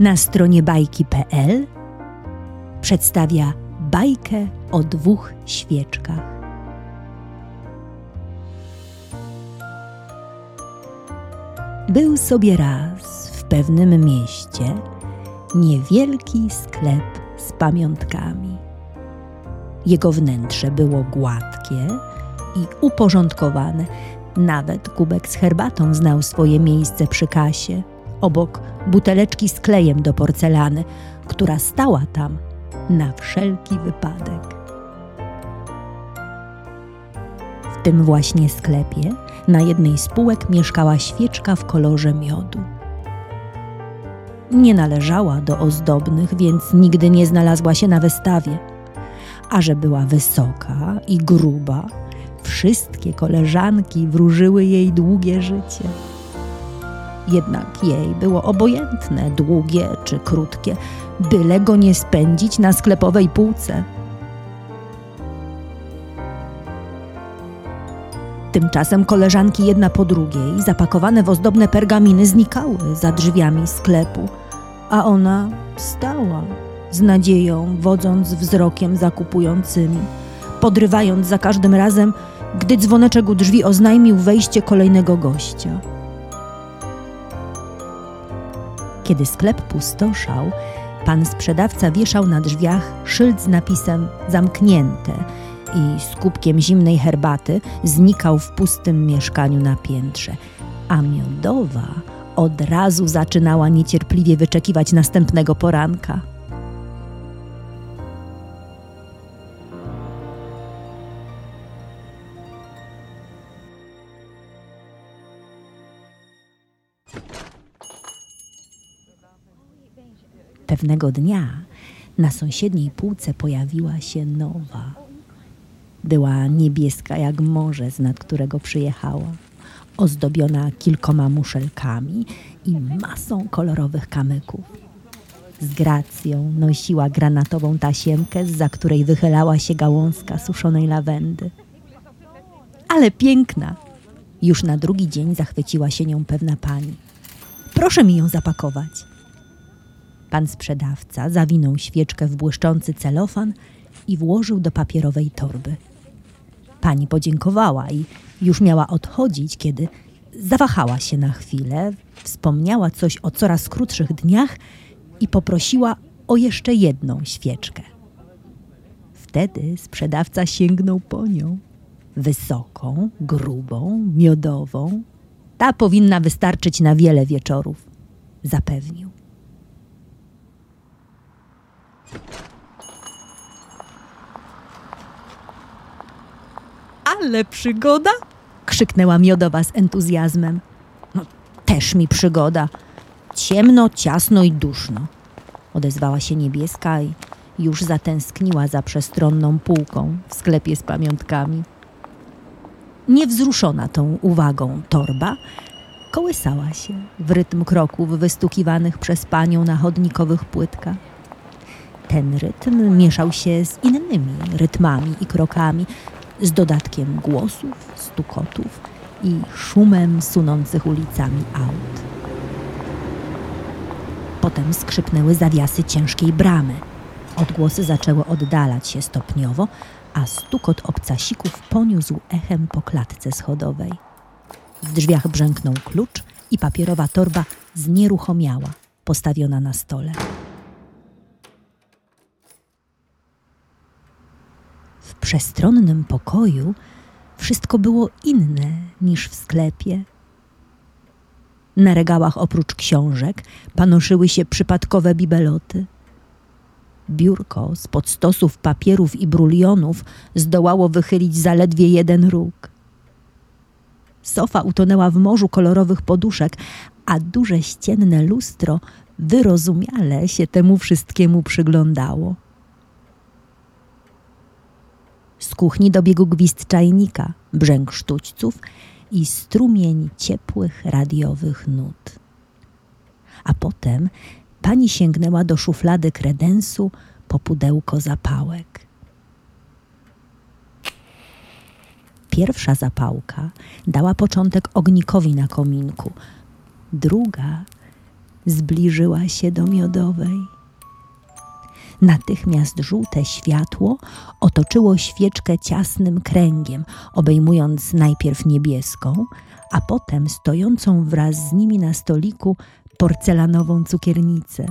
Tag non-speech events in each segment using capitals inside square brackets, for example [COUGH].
na stronie bajki.pl przedstawia bajkę o dwóch świeczkach. Był sobie raz w pewnym mieście niewielki sklep z pamiątkami. Jego wnętrze było gładkie i uporządkowane. Nawet kubek z herbatą znał swoje miejsce przy kasie, obok buteleczki z klejem do porcelany, która stała tam na wszelki wypadek. W tym właśnie sklepie na jednej z półek mieszkała świeczka w kolorze miodu. Nie należała do ozdobnych, więc nigdy nie znalazła się na wystawie. A że była wysoka i gruba, wszystkie koleżanki wróżyły jej długie życie. Jednak jej było obojętne, długie czy krótkie, byle go nie spędzić na sklepowej półce. Tymczasem koleżanki jedna po drugiej, zapakowane w ozdobne pergaminy, znikały za drzwiami sklepu, a ona stała z nadzieją, wodząc wzrokiem zakupującymi, podrywając za każdym razem, gdy dzwoneczek u drzwi oznajmił wejście kolejnego gościa. Kiedy sklep pustoszał, pan sprzedawca wieszał na drzwiach szyld z napisem zamknięte i z kubkiem zimnej herbaty znikał w pustym mieszkaniu na piętrze, a miodowa od razu zaczynała niecierpliwie wyczekiwać następnego poranka. Pewnego dnia na sąsiedniej półce pojawiła się nowa. Była niebieska jak morze, z nad którego przyjechała, ozdobiona kilkoma muszelkami i masą kolorowych kamyków. Z gracją nosiła granatową tasiemkę, za której wychylała się gałązka suszonej lawendy. Ale piękna! Już na drugi dzień zachwyciła się nią pewna pani. Proszę mi ją zapakować. Pan sprzedawca zawinął świeczkę w błyszczący celofan i włożył do papierowej torby. Pani podziękowała i już miała odchodzić, kiedy zawahała się na chwilę, wspomniała coś o coraz krótszych dniach i poprosiła o jeszcze jedną świeczkę. Wtedy sprzedawca sięgnął po nią. Wysoką, grubą, miodową. Ta powinna wystarczyć na wiele wieczorów, zapewnił. Ale przygoda! krzyknęła miodowa z entuzjazmem. No, też mi przygoda. Ciemno, ciasno i duszno. Odezwała się niebieska i już zatęskniła za przestronną półką w sklepie z pamiątkami. Niewzruszona tą uwagą torba, kołysała się w rytm kroków wystukiwanych przez panią na chodnikowych płytkach. Ten rytm mieszał się z innymi rytmami i krokami, z dodatkiem głosów, stukotów i szumem sunących ulicami aut. Potem skrzypnęły zawiasy ciężkiej bramy. Odgłosy zaczęły oddalać się stopniowo, a stukot obcasików poniósł echem po klatce schodowej. W drzwiach brzęknął klucz i papierowa torba znieruchomiała, postawiona na stole. Przestronnym pokoju wszystko było inne niż w sklepie. Na regałach oprócz książek panoszyły się przypadkowe bibeloty. Biurko spod stosów papierów i brulionów zdołało wychylić zaledwie jeden róg. Sofa utonęła w morzu kolorowych poduszek, a duże ścienne lustro wyrozumiale się temu wszystkiemu przyglądało. Z kuchni dobiegł gwizd czajnika, brzęk sztućców i strumień ciepłych radiowych nut. A potem pani sięgnęła do szuflady kredensu po pudełko zapałek. Pierwsza zapałka dała początek ognikowi na kominku, druga zbliżyła się do miodowej. Natychmiast żółte światło otoczyło świeczkę ciasnym kręgiem, obejmując najpierw niebieską, a potem stojącą wraz z nimi na stoliku porcelanową cukiernicę.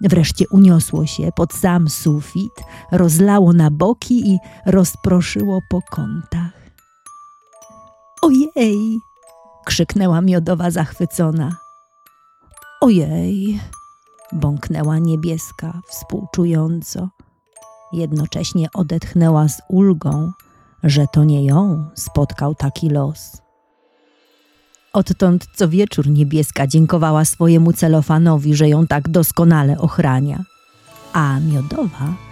Wreszcie uniosło się pod sam sufit, rozlało na boki i rozproszyło po kątach. Ojej! krzyknęła miodowa zachwycona. Ojej! Bąknęła niebieska współczująco. Jednocześnie odetchnęła z ulgą, że to nie ją spotkał taki los. Odtąd co wieczór niebieska dziękowała swojemu celofanowi, że ją tak doskonale ochrania. A miodowa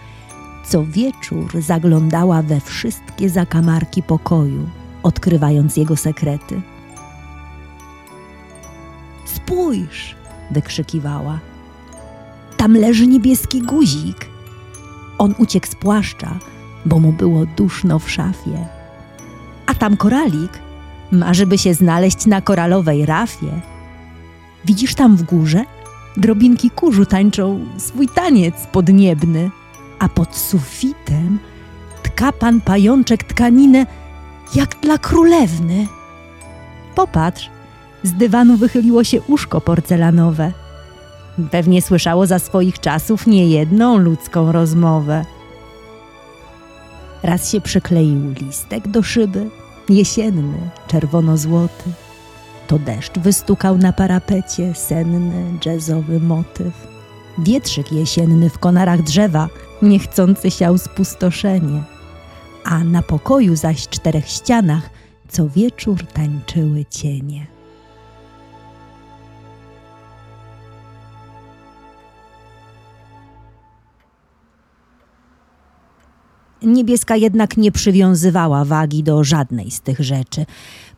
co wieczór zaglądała we wszystkie zakamarki pokoju, odkrywając jego sekrety. Spójrz! wykrzykiwała. Tam leży niebieski guzik. On uciekł z płaszcza, bo mu było duszno w szafie. A tam koralik marzy, by się znaleźć na koralowej rafie. Widzisz tam w górze? Drobinki kurzu tańczą swój taniec podniebny, a pod sufitem tka pan pajączek tkaninę jak dla królewny. Popatrz, z dywanu wychyliło się uszko porcelanowe. Pewnie słyszało za swoich czasów niejedną ludzką rozmowę. Raz się przykleił listek do szyby, jesienny, czerwono-złoty. To deszcz wystukał na parapecie senny, jazzowy motyw. Wietrzyk jesienny w konarach drzewa, niechcący siał spustoszenie. A na pokoju zaś czterech ścianach co wieczór tańczyły cienie. Niebieska jednak nie przywiązywała wagi do żadnej z tych rzeczy.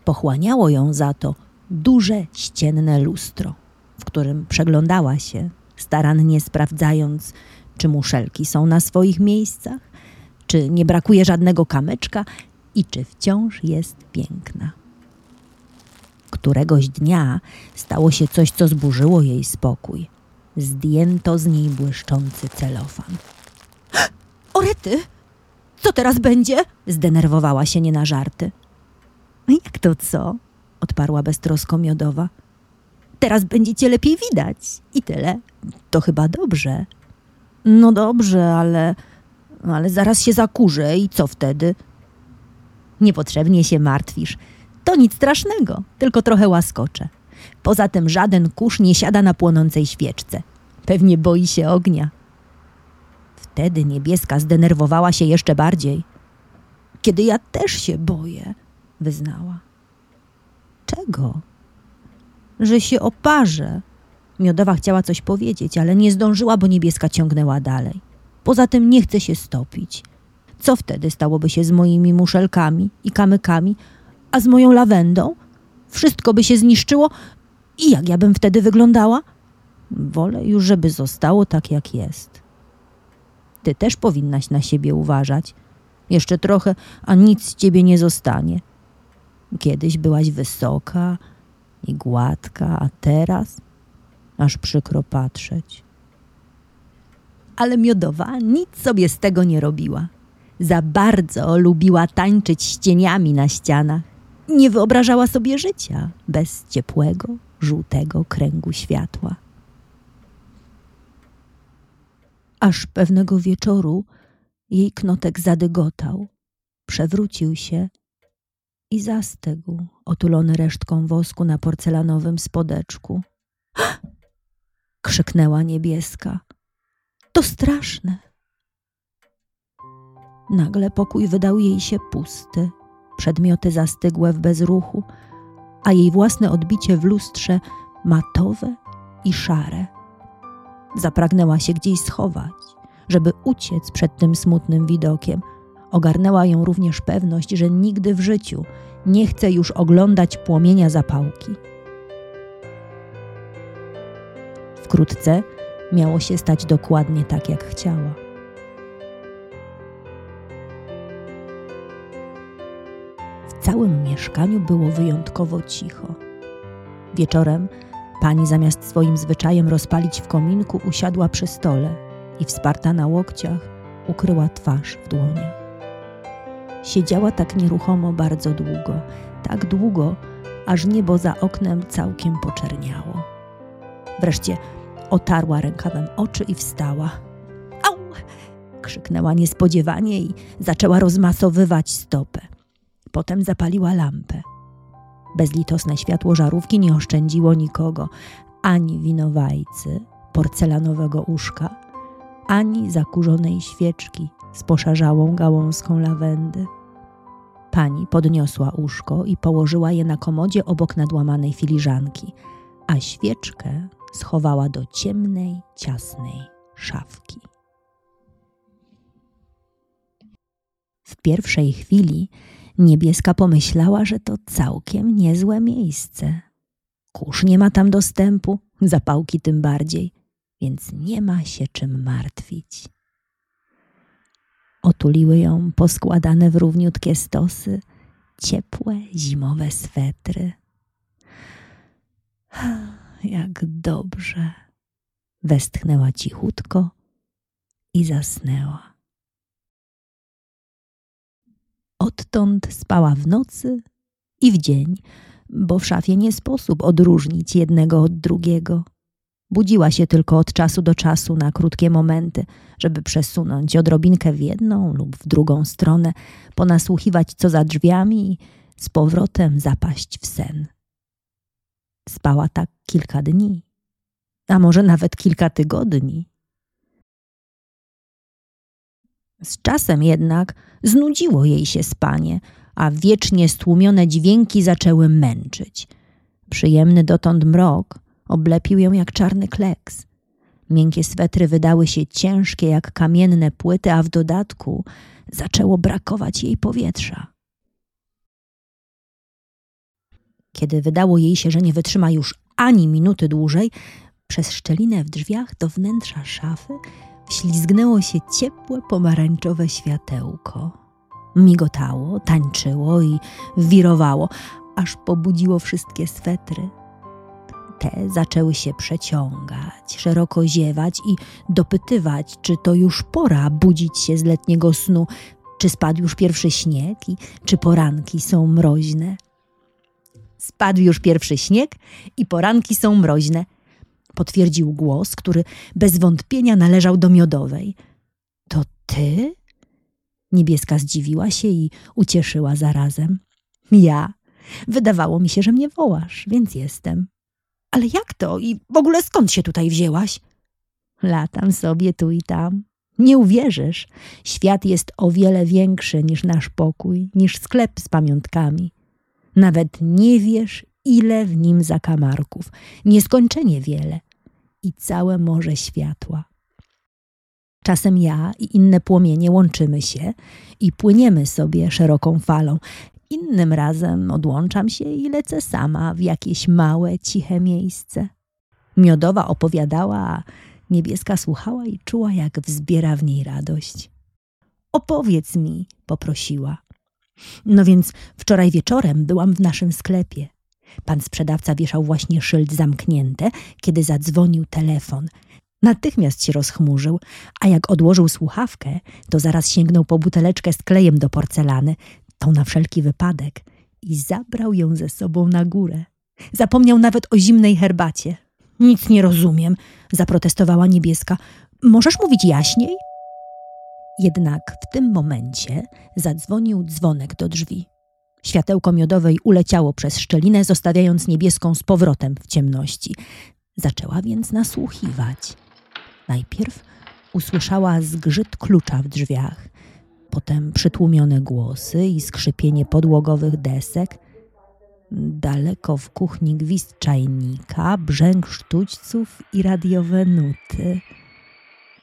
Pochłaniało ją za to duże ścienne lustro, w którym przeglądała się, starannie sprawdzając, czy muszelki są na swoich miejscach, czy nie brakuje żadnego kamyczka i czy wciąż jest piękna. Któregoś dnia stało się coś, co zburzyło jej spokój. Zdjęto z niej błyszczący celofan. [GASPS] Orety! Co teraz będzie? Zdenerwowała się nie na żarty. Jak to co? Odparła beztrosko miodowa. Teraz będziecie lepiej widać. I tyle. To chyba dobrze. No dobrze, ale... Ale zaraz się zakurzę i co wtedy? Niepotrzebnie się martwisz. To nic strasznego, tylko trochę łaskocze. Poza tym żaden kurz nie siada na płonącej świeczce. Pewnie boi się ognia. Wtedy niebieska zdenerwowała się jeszcze bardziej. Kiedy ja też się boję, wyznała. Czego? Że się oparzę. Miodowa chciała coś powiedzieć, ale nie zdążyła, bo niebieska ciągnęła dalej. Poza tym nie chce się stopić. Co wtedy stałoby się z moimi muszelkami i kamykami, a z moją lawendą? Wszystko by się zniszczyło i jak ja bym wtedy wyglądała? Wolę już, żeby zostało tak, jak jest. Ty też powinnaś na siebie uważać. Jeszcze trochę, a nic z ciebie nie zostanie. Kiedyś byłaś wysoka i gładka, a teraz aż przykro patrzeć. Ale miodowa nic sobie z tego nie robiła. Za bardzo lubiła tańczyć z cieniami na ścianach. Nie wyobrażała sobie życia bez ciepłego, żółtego kręgu światła. Aż pewnego wieczoru jej knotek zadygotał, przewrócił się i zastygł, otulony resztką wosku na porcelanowym spodeczku. [GASPS] Krzyknęła niebieska. To straszne. Nagle pokój wydał jej się pusty, przedmioty zastygłe w bezruchu, a jej własne odbicie w lustrze matowe i szare. Zapragnęła się gdzieś schować, żeby uciec przed tym smutnym widokiem. Ogarnęła ją również pewność, że nigdy w życiu nie chce już oglądać płomienia zapałki. Wkrótce miało się stać dokładnie tak, jak chciała. W całym mieszkaniu było wyjątkowo cicho. Wieczorem Pani zamiast swoim zwyczajem rozpalić w kominku, usiadła przy stole i wsparta na łokciach ukryła twarz w dłoniach. Siedziała tak nieruchomo bardzo długo, tak długo, aż niebo za oknem całkiem poczerniało. Wreszcie otarła rękawem oczy i wstała. Au! krzyknęła niespodziewanie i zaczęła rozmasowywać stopę. Potem zapaliła lampę. Bezlitosne światło żarówki nie oszczędziło nikogo, ani winowajcy, porcelanowego uszka, ani zakurzonej świeczki z poszarzałą gałązką lawendy. Pani podniosła uszko i położyła je na komodzie obok nadłamanej filiżanki, a świeczkę schowała do ciemnej, ciasnej szafki. W pierwszej chwili niebieska pomyślała, że to całkiem niezłe miejsce. Kurz nie ma tam dostępu, zapałki tym bardziej, więc nie ma się czym martwić. Otuliły ją poskładane w równiutkie stosy, ciepłe zimowe swetry. [SIGHS] Jak dobrze! Westchnęła cichutko i zasnęła. Odtąd spała w nocy i w dzień, bo w szafie nie sposób odróżnić jednego od drugiego. Budziła się tylko od czasu do czasu na krótkie momenty, żeby przesunąć odrobinkę w jedną lub w drugą stronę, ponasłuchiwać co za drzwiami i z powrotem zapaść w sen. Spała tak kilka dni, a może nawet kilka tygodni. Z czasem jednak znudziło jej się spanie, a wiecznie stłumione dźwięki zaczęły męczyć. Przyjemny dotąd mrok oblepił ją jak czarny kleks. Miękkie swetry wydały się ciężkie jak kamienne płyty, a w dodatku zaczęło brakować jej powietrza. Kiedy wydało jej się, że nie wytrzyma już ani minuty dłużej, przez szczelinę w drzwiach do wnętrza szafy wślizgnęło się ciepłe pomarańczowe światełko. Migotało, tańczyło i wirowało, aż pobudziło wszystkie swetry. Te zaczęły się przeciągać, szeroko ziewać i dopytywać, czy to już pora budzić się z letniego snu, czy spadł już pierwszy śnieg i czy poranki są mroźne. Spadł już pierwszy śnieg i poranki są mroźne – potwierdził głos, który bez wątpienia należał do miodowej. To ty? Niebieska zdziwiła się i ucieszyła zarazem. Ja. Wydawało mi się, że mnie wołasz, więc jestem. Ale jak to? I w ogóle skąd się tutaj wzięłaś? Latam sobie tu i tam. Nie uwierzysz, świat jest o wiele większy niż nasz pokój, niż sklep z pamiątkami. Nawet nie wiesz, ile w nim zakamarków, nieskończenie wiele i całe morze światła. Czasem ja i inne płomienie łączymy się i płyniemy sobie szeroką falą. Innym razem odłączam się i lecę sama w jakieś małe, ciche miejsce. Miodowa opowiadała, a niebieska słuchała i czuła, jak wzbiera w niej radość. Opowiedz mi, poprosiła. No więc wczoraj wieczorem byłam w naszym sklepie. Pan sprzedawca wieszał właśnie szyld zamknięte, kiedy zadzwonił telefon. Natychmiast się rozchmurzył, a jak odłożył słuchawkę, to zaraz sięgnął po buteleczkę z klejem do porcelany, tą na wszelki wypadek, i zabrał ją ze sobą na górę. Zapomniał nawet o zimnej herbacie. Nic nie rozumiem, zaprotestowała niebieska. Możesz mówić jaśniej? Jednak w tym momencie zadzwonił dzwonek do drzwi. Światełko miodowej uleciało przez szczelinę, zostawiając niebieską z powrotem w ciemności. Zaczęła więc nasłuchiwać. Najpierw usłyszała zgrzyt klucza w drzwiach, potem przytłumione głosy i skrzypienie podłogowych desek. Daleko w kuchni gwizd czajnika, brzęk sztućców i radiowe nuty.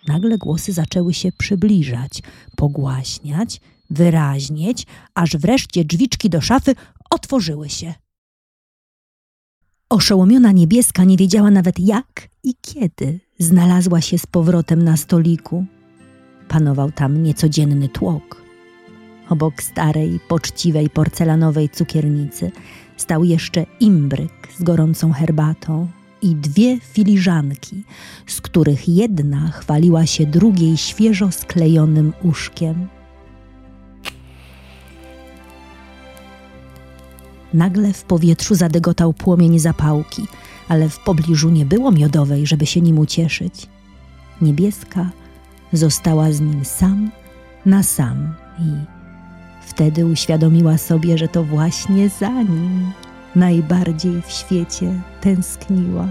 Nagle głosy zaczęły się przybliżać, pogłaśniać – wyraźnieć, aż wreszcie drzwiczki do szafy otworzyły się. Oszołomiona niebieska nie wiedziała nawet jak i kiedy znalazła się z powrotem na stoliku. Panował tam niecodzienny tłok. Obok starej, poczciwej porcelanowej cukiernicy stał jeszcze imbryk z gorącą herbatą i dwie filiżanki, z których jedna chwaliła się drugiej świeżo sklejonym uszkiem. Nagle w powietrzu zadygotał płomień zapałki, ale w pobliżu nie było miodowej, żeby się nim ucieszyć. Niebieska została z nim sam na sam i wtedy uświadomiła sobie, że to właśnie za nim najbardziej w świecie tęskniła.